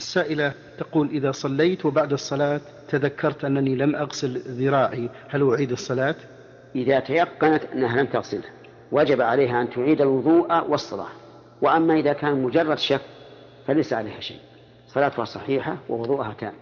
السائلة تقول إذا صليت وبعد الصلاة تذكرت أنني لم أغسل ذراعي هل أعيد الصلاة؟ إذا تيقنت أنها لم تغسلها وجب عليها أن تعيد الوضوء والصلاة. وأما إذا كان مجرد شك فليس عليها شيء. صلاتها صحيحة ووضوءها تام.